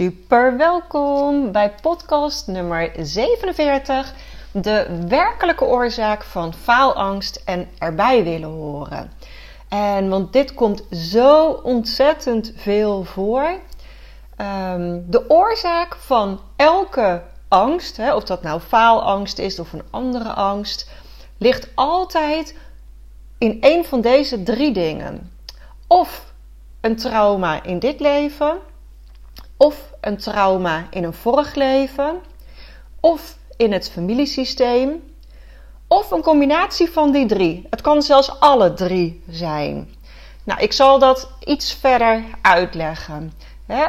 Super welkom bij podcast nummer 47. De werkelijke oorzaak van faalangst en erbij willen horen. En want dit komt zo ontzettend veel voor. Um, de oorzaak van elke angst, hè, of dat nou faalangst is of een andere angst, ligt altijd in een van deze drie dingen. Of een trauma in dit leven, of een trauma in een vorig leven, of in het familiesysteem, of een combinatie van die drie. Het kan zelfs alle drie zijn. Nou, ik zal dat iets verder uitleggen.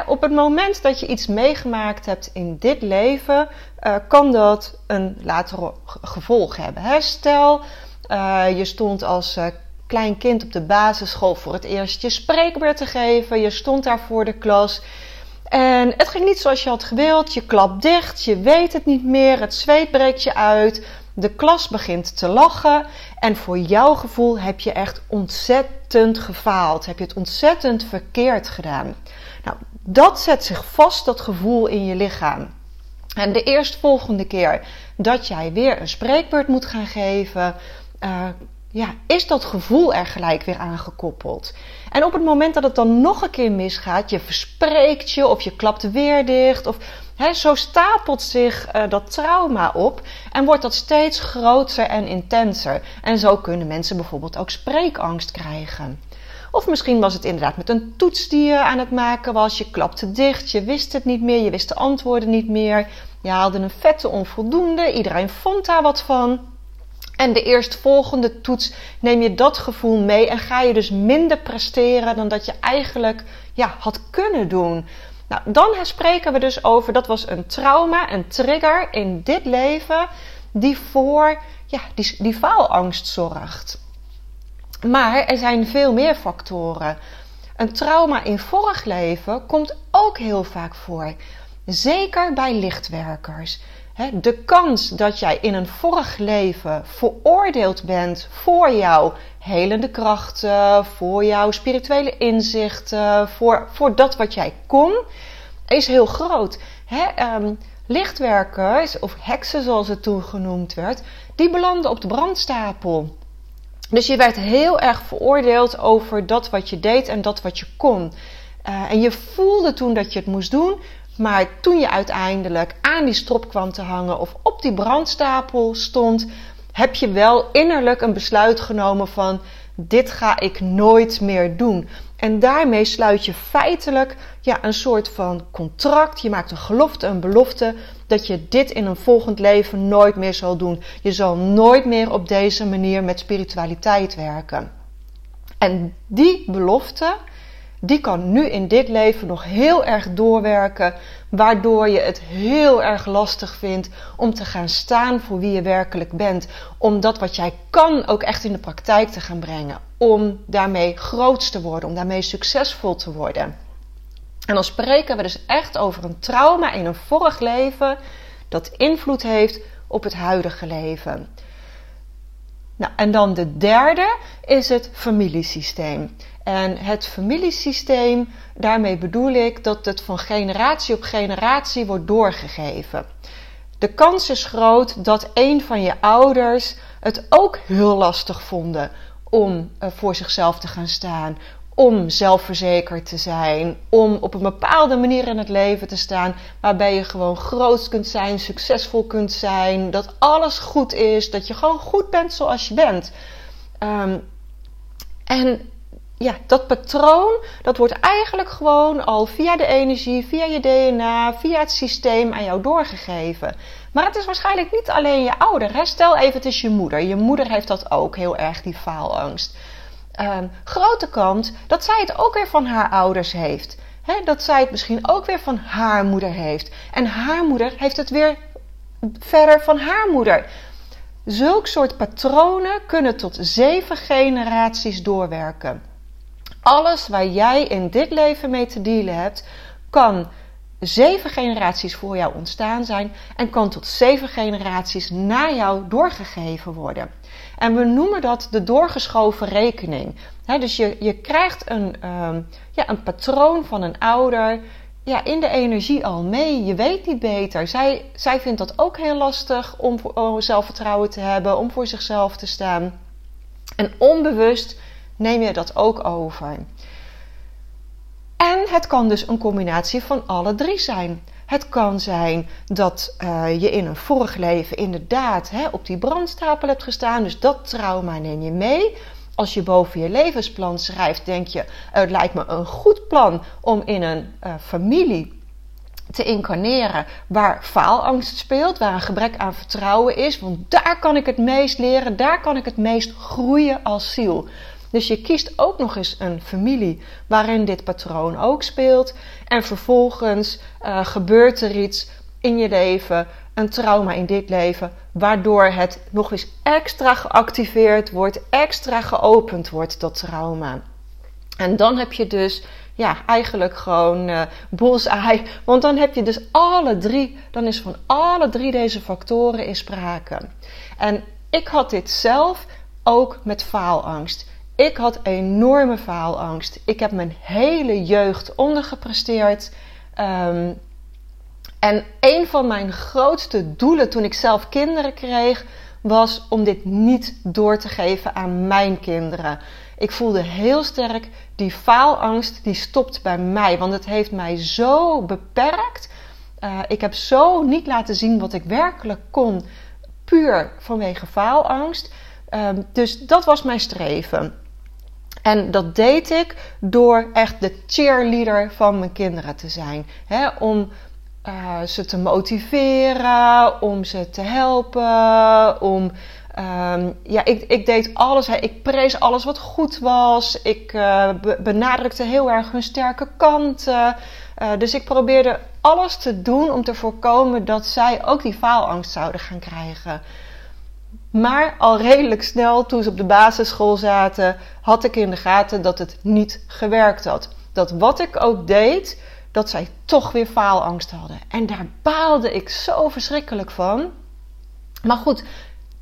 op het moment dat je iets meegemaakt hebt in dit leven, uh, kan dat een later gevolg hebben. Stel, uh, je stond als uh, klein kind op de basisschool voor het eerst je spreekbeurt te geven. Je stond daar voor de klas. En het ging niet zoals je had gewild. Je klapt dicht, je weet het niet meer, het zweet breekt je uit. De klas begint te lachen. En voor jouw gevoel heb je echt ontzettend gefaald. Heb je het ontzettend verkeerd gedaan. Nou, dat zet zich vast, dat gevoel in je lichaam. En de eerstvolgende keer dat jij weer een spreekbeurt moet gaan geven, uh, ja, is dat gevoel er gelijk weer aangekoppeld. En op het moment dat het dan nog een keer misgaat, je verspreekt je of je klapt weer dicht, of zo stapelt zich uh, dat trauma op en wordt dat steeds groter en intenser. En zo kunnen mensen bijvoorbeeld ook spreekangst krijgen. Of misschien was het inderdaad met een toets die je aan het maken was. Je klapte dicht, je wist het niet meer, je wist de antwoorden niet meer. Je haalde een vette onvoldoende, iedereen vond daar wat van. En de eerstvolgende toets neem je dat gevoel mee en ga je dus minder presteren dan dat je eigenlijk ja, had kunnen doen. Nou, dan spreken we dus over, dat was een trauma, een trigger in dit leven die voor ja, die, die faalangst zorgt. Maar er zijn veel meer factoren. Een trauma in vorig leven komt ook heel vaak voor. Zeker bij lichtwerkers. De kans dat jij in een vorig leven veroordeeld bent voor jouw helende krachten, voor jouw spirituele inzichten, voor, voor dat wat jij kon, is heel groot. Um, lichtwerkers, of heksen zoals het toen genoemd werd, die belanden op de brandstapel. Dus je werd heel erg veroordeeld over dat wat je deed en dat wat je kon. Uh, en je voelde toen dat je het moest doen, maar toen je uiteindelijk aan die strop kwam te hangen of op die brandstapel stond, heb je wel innerlijk een besluit genomen van dit ga ik nooit meer doen. En daarmee sluit je feitelijk ja, een soort van contract. Je maakt een gelofte, een belofte dat je dit in een volgend leven nooit meer zal doen. Je zal nooit meer op deze manier met spiritualiteit werken. En die belofte, die kan nu in dit leven nog heel erg doorwerken, waardoor je het heel erg lastig vindt om te gaan staan voor wie je werkelijk bent, om dat wat jij kan ook echt in de praktijk te gaan brengen, om daarmee groot te worden, om daarmee succesvol te worden. En dan spreken we dus echt over een trauma in een vorig leven dat invloed heeft op het huidige leven. Nou, en dan de derde is het familiesysteem. En het familiesysteem, daarmee bedoel ik dat het van generatie op generatie wordt doorgegeven. De kans is groot dat een van je ouders het ook heel lastig vonden om eh, voor zichzelf te gaan staan, om zelfverzekerd te zijn, om op een bepaalde manier in het leven te staan waarbij je gewoon groot kunt zijn, succesvol kunt zijn, dat alles goed is, dat je gewoon goed bent zoals je bent. Um, en ja, dat patroon, dat wordt eigenlijk gewoon al via de energie, via je DNA, via het systeem aan jou doorgegeven. Maar het is waarschijnlijk niet alleen je ouder. Stel even, het is je moeder. Je moeder heeft dat ook heel erg, die faalangst. um, grote kans dat zij het ook weer van haar ouders heeft. dat zij het misschien ook weer van haar moeder heeft. En haar moeder heeft het weer verder van haar moeder. Zulk soort patronen kunnen tot zeven generaties doorwerken. Alles waar jij in dit leven mee te dealen hebt, kan zeven generaties voor jou ontstaan zijn en kan tot zeven generaties na jou doorgegeven worden. En we noemen dat de doorgeschoven rekening. dus je, je krijgt een, um, ja, een patroon van een ouder ja, in de energie al mee. Je weet niet beter. Zij, zij vindt dat ook heel lastig om, om zelfvertrouwen te hebben, om voor zichzelf te staan. En onbewust neem je dat ook over. En het kan dus een combinatie van alle drie zijn. Het kan zijn dat uh, je in een vorig leven inderdaad hè, op die brandstapel hebt gestaan. Dus dat trauma neem je mee. Als je boven je levensplan schrijft, denk je: het lijkt me een goed plan om in een uh, familie te incarneren waar faalangst speelt, waar een gebrek aan vertrouwen is. Want daar kan ik het meest leren, daar kan ik het meest groeien als ziel. Dus je kiest ook nog eens een familie waarin dit patroon ook speelt. En vervolgens uh, gebeurt er iets in je leven, een trauma in dit leven, waardoor het nog eens extra geactiveerd wordt, extra geopend wordt, dat trauma. En dan heb je dus ja, eigenlijk gewoon uh. Want dan heb je dus alle drie, dan is van alle drie deze factoren in sprake. En ik had dit zelf ook met faalangst. Ik had enorme faalangst. Ik heb mijn hele jeugd ondergepresteerd. Um, en een van mijn grootste doelen toen ik zelf kinderen kreeg, was om dit niet door te geven aan mijn kinderen. Ik voelde heel sterk die faalangst, die stopt bij mij, want het heeft mij zo beperkt. Uh, ik heb zo niet laten zien wat ik werkelijk kon, puur vanwege faalangst. Uh, dus dat was mijn streven. En dat deed ik door echt de cheerleader van mijn kinderen te zijn. Om uh, ze te motiveren, om ze te helpen, om... Um, ja, ik, ik deed alles. Ik prees alles wat goed was. Ik uh, benadrukte heel erg hun sterke kanten. Uh, dus ik probeerde alles te doen om te voorkomen dat zij ook die faalangst zouden gaan krijgen. Maar al redelijk snel, toen ze op de basisschool zaten, had ik in de gaten dat het niet gewerkt had. Dat wat ik ook deed, dat zij toch weer faalangst hadden. En daar baalde ik zo verschrikkelijk van. Maar goed,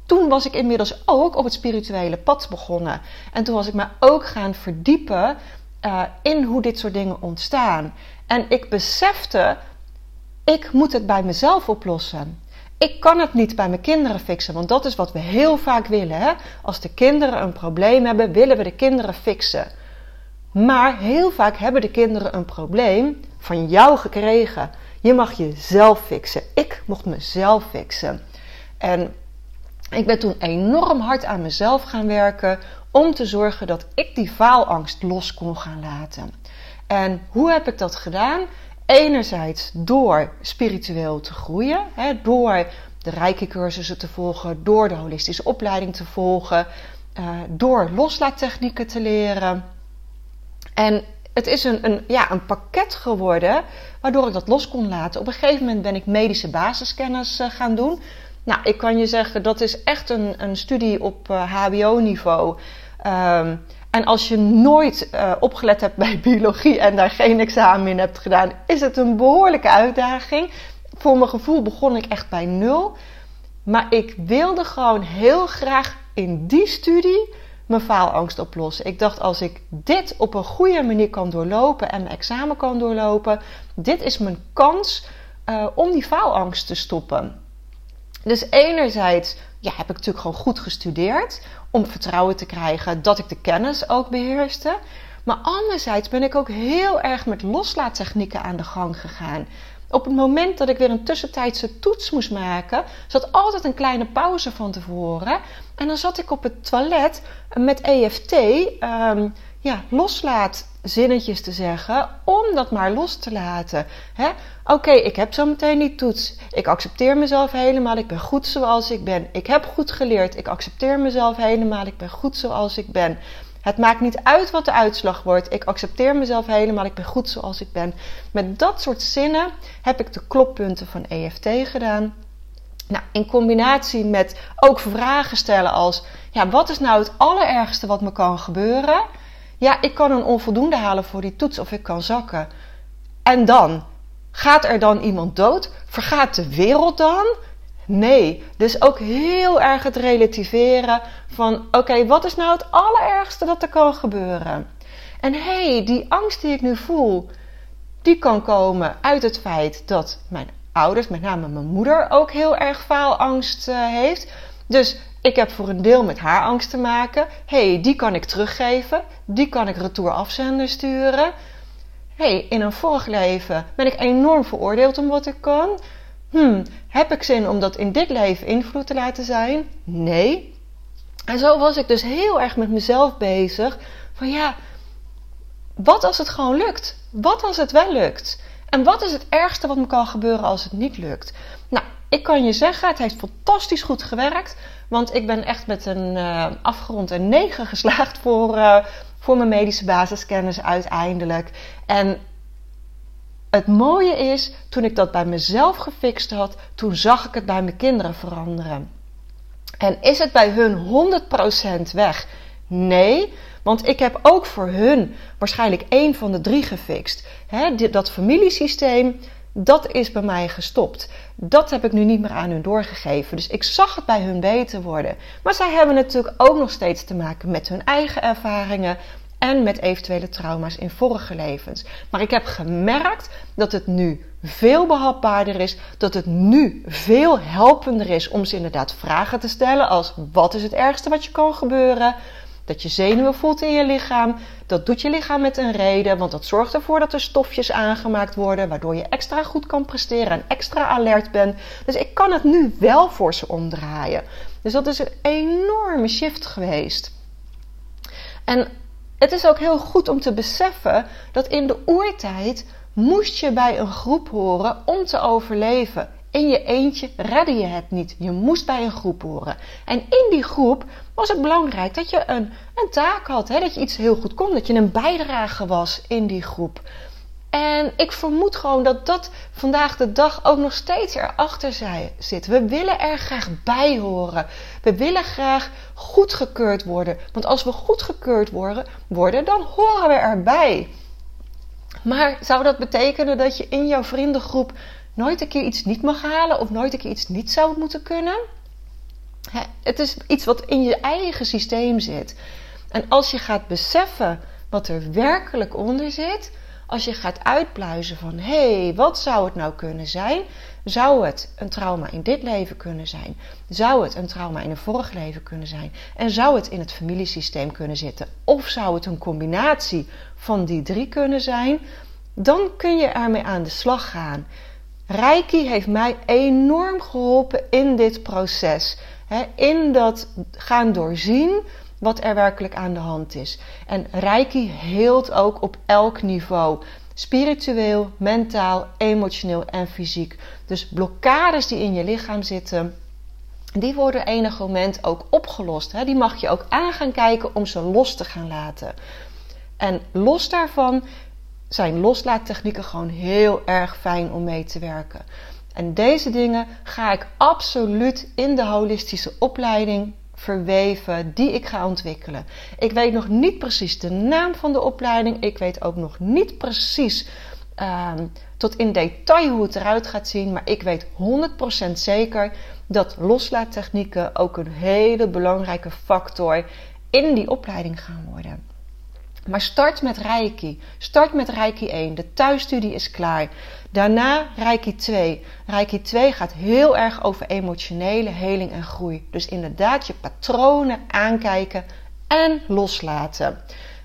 toen was ik inmiddels ook op het spirituele pad begonnen. En toen was ik me ook gaan verdiepen uh, in hoe dit soort dingen ontstaan. En ik besefte, ik moet het bij mezelf oplossen. Ik kan het niet bij mijn kinderen fixen, want dat is wat we heel vaak willen. Hè? Als de kinderen een probleem hebben, willen we de kinderen fixen. Maar heel vaak hebben de kinderen een probleem van jou gekregen. Je mag jezelf fixen. Ik mocht mezelf fixen. En ik ben toen enorm hard aan mezelf gaan werken om te zorgen dat ik die faalangst los kon gaan laten. En hoe heb ik dat gedaan? Enerzijds door spiritueel te groeien, hè, door de rijke cursussen te volgen, door de holistische opleiding te volgen, uh, door loslaattechnieken te leren. En het is een, een, ja, een pakket geworden waardoor ik dat los kon laten. Op een gegeven moment ben ik medische basiskennis uh, gaan doen. Nou, ik kan je zeggen, dat is echt een, een studie op uh, HBO-niveau. Um, en als je nooit uh, opgelet hebt bij biologie en daar geen examen in hebt gedaan, is het een behoorlijke uitdaging. Voor mijn gevoel begon ik echt bij nul. Maar ik wilde gewoon heel graag in die studie mijn faalangst oplossen. Ik dacht, als ik dit op een goede manier kan doorlopen en mijn examen kan doorlopen, dit is mijn kans uh, om die faalangst te stoppen. Dus enerzijds ja, heb ik natuurlijk gewoon goed gestudeerd om vertrouwen te krijgen dat ik de kennis ook beheerste. Maar anderzijds ben ik ook heel erg met loslaattechnieken aan de gang gegaan. Op het moment dat ik weer een tussentijdse toets moest maken, zat altijd een kleine pauze van tevoren. En dan zat ik op het toilet met EFT, um, ehm, ja, loslaatzinnetjes te zeggen, om dat maar los te laten. Oké, ik heb zo meteen die toets. Ik accepteer mezelf helemaal. Ik ben goed zoals ik ben. Ik heb goed geleerd. Ik accepteer mezelf helemaal. Ik ben goed zoals ik ben. Het maakt niet uit wat de uitslag wordt. Ik accepteer mezelf helemaal. Ik ben goed zoals ik ben. Met dat soort zinnen heb ik de kloppunten van EFT gedaan. Nou, in combinatie met ook vragen stellen als: ja, wat is nou het allerergste wat me kan gebeuren? Ja, ik kan een onvoldoende halen voor die toets of ik kan zakken. En dan? Gaat er dan iemand dood? Vergaat de wereld dan? Nee. Dus ook heel erg het relativeren van: oké, wat is nou het allerergste dat er kan gebeuren? En hé, hey, die angst die ik nu voel, die kan komen uit het feit dat mijn ouders, met name mijn moeder, ook heel erg faalangst uh, heeft. Dus ik heb voor een deel met haar angst te maken. Hey, die kan ik teruggeven. Die kan ik retour afzender sturen. Hey, in een vorig leven ben ik enorm veroordeeld om wat ik kan. Hmm, heb ik zin om dat in dit leven invloed te laten zijn? Nee. En zo was ik dus heel erg met mezelf bezig. Van ja, wat als het gewoon lukt? Wat als het wel lukt? En wat is het ergste wat me kan gebeuren als het niet lukt? Ik kan je zeggen, het heeft fantastisch goed gewerkt. Want ik ben echt met een uh, afgerond een 9 geslaagd voor, uh, voor mijn medische basiskennis uiteindelijk. En het mooie is, toen ik dat bij mezelf gefixt had, toen zag ik het bij mijn kinderen veranderen. En is het bij hun 100% weg? Nee, want ik heb ook voor hun waarschijnlijk één van de drie gefixt. dat familiesysteem, dat is bij mij gestopt. Dat heb ik nu niet meer aan hun doorgegeven. Dus ik zag het bij hun beter worden. Maar zij hebben natuurlijk ook nog steeds te maken met hun eigen ervaringen en met eventuele trauma's in vorige levens. Maar ik heb gemerkt dat het nu veel behapbaarder is, dat het nu veel helpender is om ze inderdaad vragen te stellen als wat is het ergste wat je kan gebeuren? Dat je zenuwen voelt in je lichaam. Dat doet je lichaam met een reden, want dat zorgt ervoor dat er stofjes aangemaakt worden, waardoor je extra goed kan presteren en extra alert bent. Dus ik kan het nu wel voor ze omdraaien. Dus dat is een enorme shift geweest. En het is ook heel goed om te beseffen dat in de oertijd moest je bij een groep horen om te overleven. In je eentje redde je het niet. Je moest bij een groep horen. En in die groep was het belangrijk dat je een, een taak had. Hè? Dat je iets heel goed kon. Dat je een bijdrage was in die groep. En ik vermoed gewoon dat dat vandaag de dag ook nog steeds erachter zit. We willen er graag bij horen. We willen graag goedgekeurd worden. Want als we goedgekeurd worden, worden dan horen we erbij. Maar zou dat betekenen dat je in jouw vriendengroep nooit een keer iets niet mag halen of nooit een keer iets niet zou moeten kunnen? Het is iets wat in je eigen systeem zit. En als je gaat beseffen wat er werkelijk onder zit, als je gaat uitpluizen van hé, hey, wat zou het nou kunnen zijn? Zou het een trauma in dit leven kunnen zijn? Zou het een trauma in een vorig leven kunnen zijn? En zou het in het familiesysteem kunnen zitten? Of zou het een combinatie van die drie kunnen zijn? Dan kun je ermee aan de slag gaan. Reiki heeft mij enorm geholpen in dit proces. in dat gaan doorzien wat er werkelijk aan de hand is. En Reiki heelt ook op elk niveau. Spiritueel, mentaal, emotioneel en fysiek. Dus blokkades die in je lichaam zitten, die worden enig moment ook opgelost. Die mag je ook aan gaan kijken om ze los te gaan laten. En los daarvan zijn loslaattechnieken gewoon heel erg fijn om mee te werken. En deze dingen ga ik absoluut in de holistische opleiding verweven die ik ga ontwikkelen. Ik weet nog niet precies de naam van de opleiding. Ik weet ook nog niet precies ehm, tot in detail hoe het eruit gaat zien. Maar ik weet 100% zeker dat loslaattechnieken ook een hele belangrijke factor in die opleiding gaan worden. Maar start met Reiki. Start met Reiki 1. De thuisstudie is klaar. Daarna Reiki 2. Reiki 2 gaat heel erg over emotionele heling en groei. Dus inderdaad je patronen aankijken en loslaten.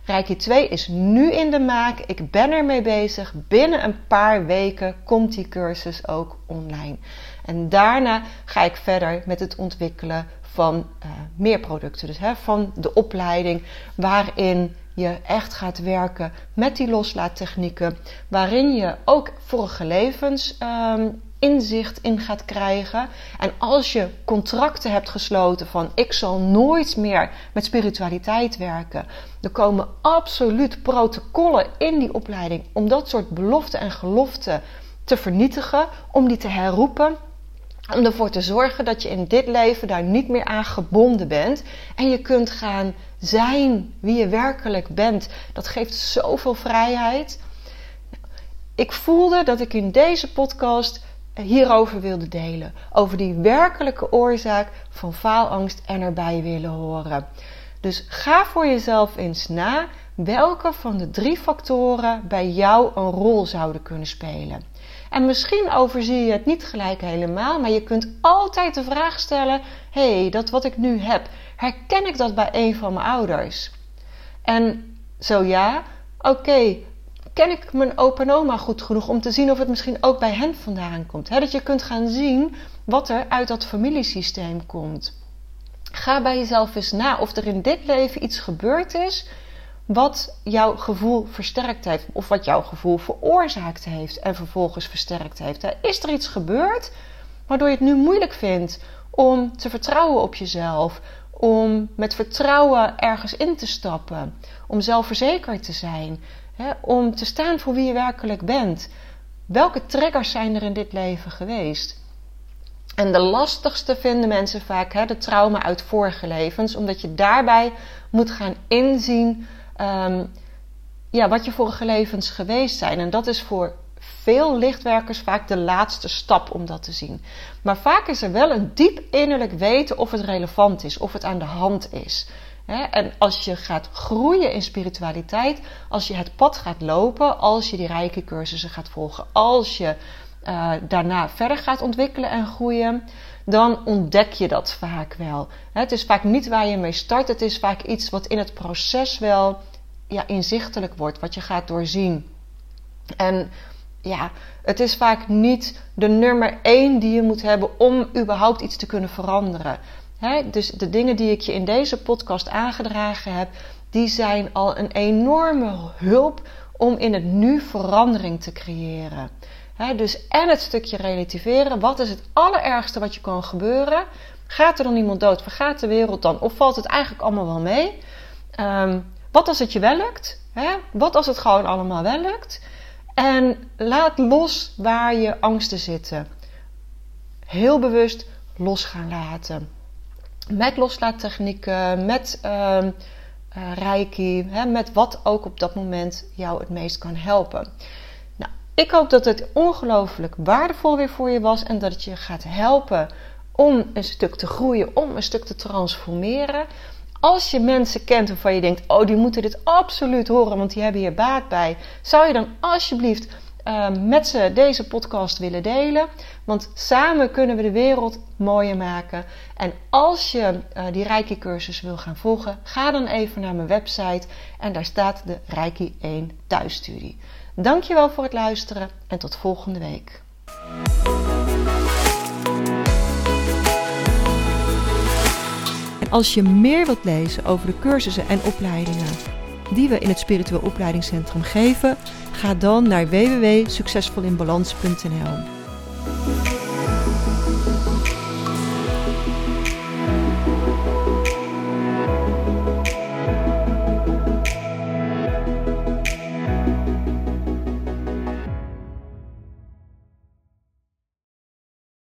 Reiki 2 is nu in de maak. Ik ben ermee bezig. Binnen een paar weken komt die cursus ook online. En daarna ga ik verder met het ontwikkelen van uh, meer producten. Dus hè, van de opleiding waarin je echt gaat werken met die loslaattechnieken, waarin je ook vorige levens um, inzicht in gaat krijgen. En als je contracten hebt gesloten van ik zal nooit meer met spiritualiteit werken, er komen absoluut protocollen in die opleiding om dat soort beloften en geloften te vernietigen, om die te herroepen. Om ervoor te zorgen dat je in dit leven daar niet meer aan gebonden bent. En je kunt gaan zijn wie je werkelijk bent. Dat geeft zoveel vrijheid. Ik voelde dat ik in deze podcast hierover wilde delen. Over die werkelijke oorzaak van faalangst en erbij willen horen. Dus ga voor jezelf eens na welke van de drie factoren bij jou een rol zouden kunnen spelen. En misschien overzie je het niet gelijk helemaal, maar je kunt altijd de vraag stellen: hé, hey, dat wat ik nu heb, herken ik dat bij een van mijn ouders? En zo ja, oké, ken ik mijn opa en oma goed genoeg om te zien of het misschien ook bij hen vandaan komt? dat je kunt gaan zien wat er uit dat familiesysteem komt. Ga bij jezelf eens na of er in dit leven iets gebeurd is wat jouw gevoel versterkt heeft, of wat jouw gevoel veroorzaakt heeft en vervolgens versterkt heeft. Is er iets gebeurd waardoor je het nu moeilijk vindt om te vertrouwen op jezelf, om met vertrouwen ergens in te stappen, om zelfverzekerd te zijn, om te staan voor wie je werkelijk bent? Welke triggers zijn er in dit leven geweest? En de lastigste vinden mensen vaak hè, de trauma uit vorige levens, omdat je daarbij moet gaan inzien um, ja, wat je vorige levens geweest zijn. En dat is voor veel lichtwerkers vaak de laatste stap om dat te zien. Maar vaak is er wel een diep innerlijk weten of het relevant is, of het aan de hand is. En als je gaat groeien in spiritualiteit, als je het pad gaat lopen, als je die rijke cursussen gaat volgen, als je uh, daarna verder gaat ontwikkelen en groeien, dan ontdek je dat vaak wel. Het is vaak niet waar je mee start, het is vaak iets wat in het proces wel ja, inzichtelijk wordt, wat je gaat doorzien. En ja, het is vaak niet de nummer één die je moet hebben om überhaupt iets te kunnen veranderen. dus de dingen die ik je in deze podcast aangedragen heb, die zijn al een enorme hulp om in het nu verandering te creëren dus en het stukje relativeren. Wat is het allerergste wat je kan gebeuren? Gaat er dan iemand dood? Vergaat de wereld dan? Of valt het eigenlijk allemaal wel mee? Ehm, wat als het je wel lukt? Wat als het gewoon allemaal wel lukt? En laat los waar je angsten zitten. Heel bewust los gaan laten. Met loslaattechnieken, met uh, reiki, met wat ook op dat moment jou het meest kan helpen. Ik hoop dat het ongelooflijk waardevol weer voor je was en dat het je gaat helpen om een stuk te groeien, om een stuk te transformeren. Als je mensen kent waarvan je denkt: oh, die moeten dit absoluut horen, want die hebben hier baat bij, zou je dan alsjeblieft uh, met ze deze podcast willen delen? Want samen kunnen we de wereld mooier maken. En als je uh, die Reiki cursus wil gaan volgen, ga dan even naar mijn website en daar staat de Reiki 1 thuisstudie. Dankjewel voor het luisteren en tot volgende week. En als je meer wilt lezen over de cursussen en opleidingen die we in het Spiritueel Opleidingscentrum geven, ga dan naar www.succesvolinbalans.nl.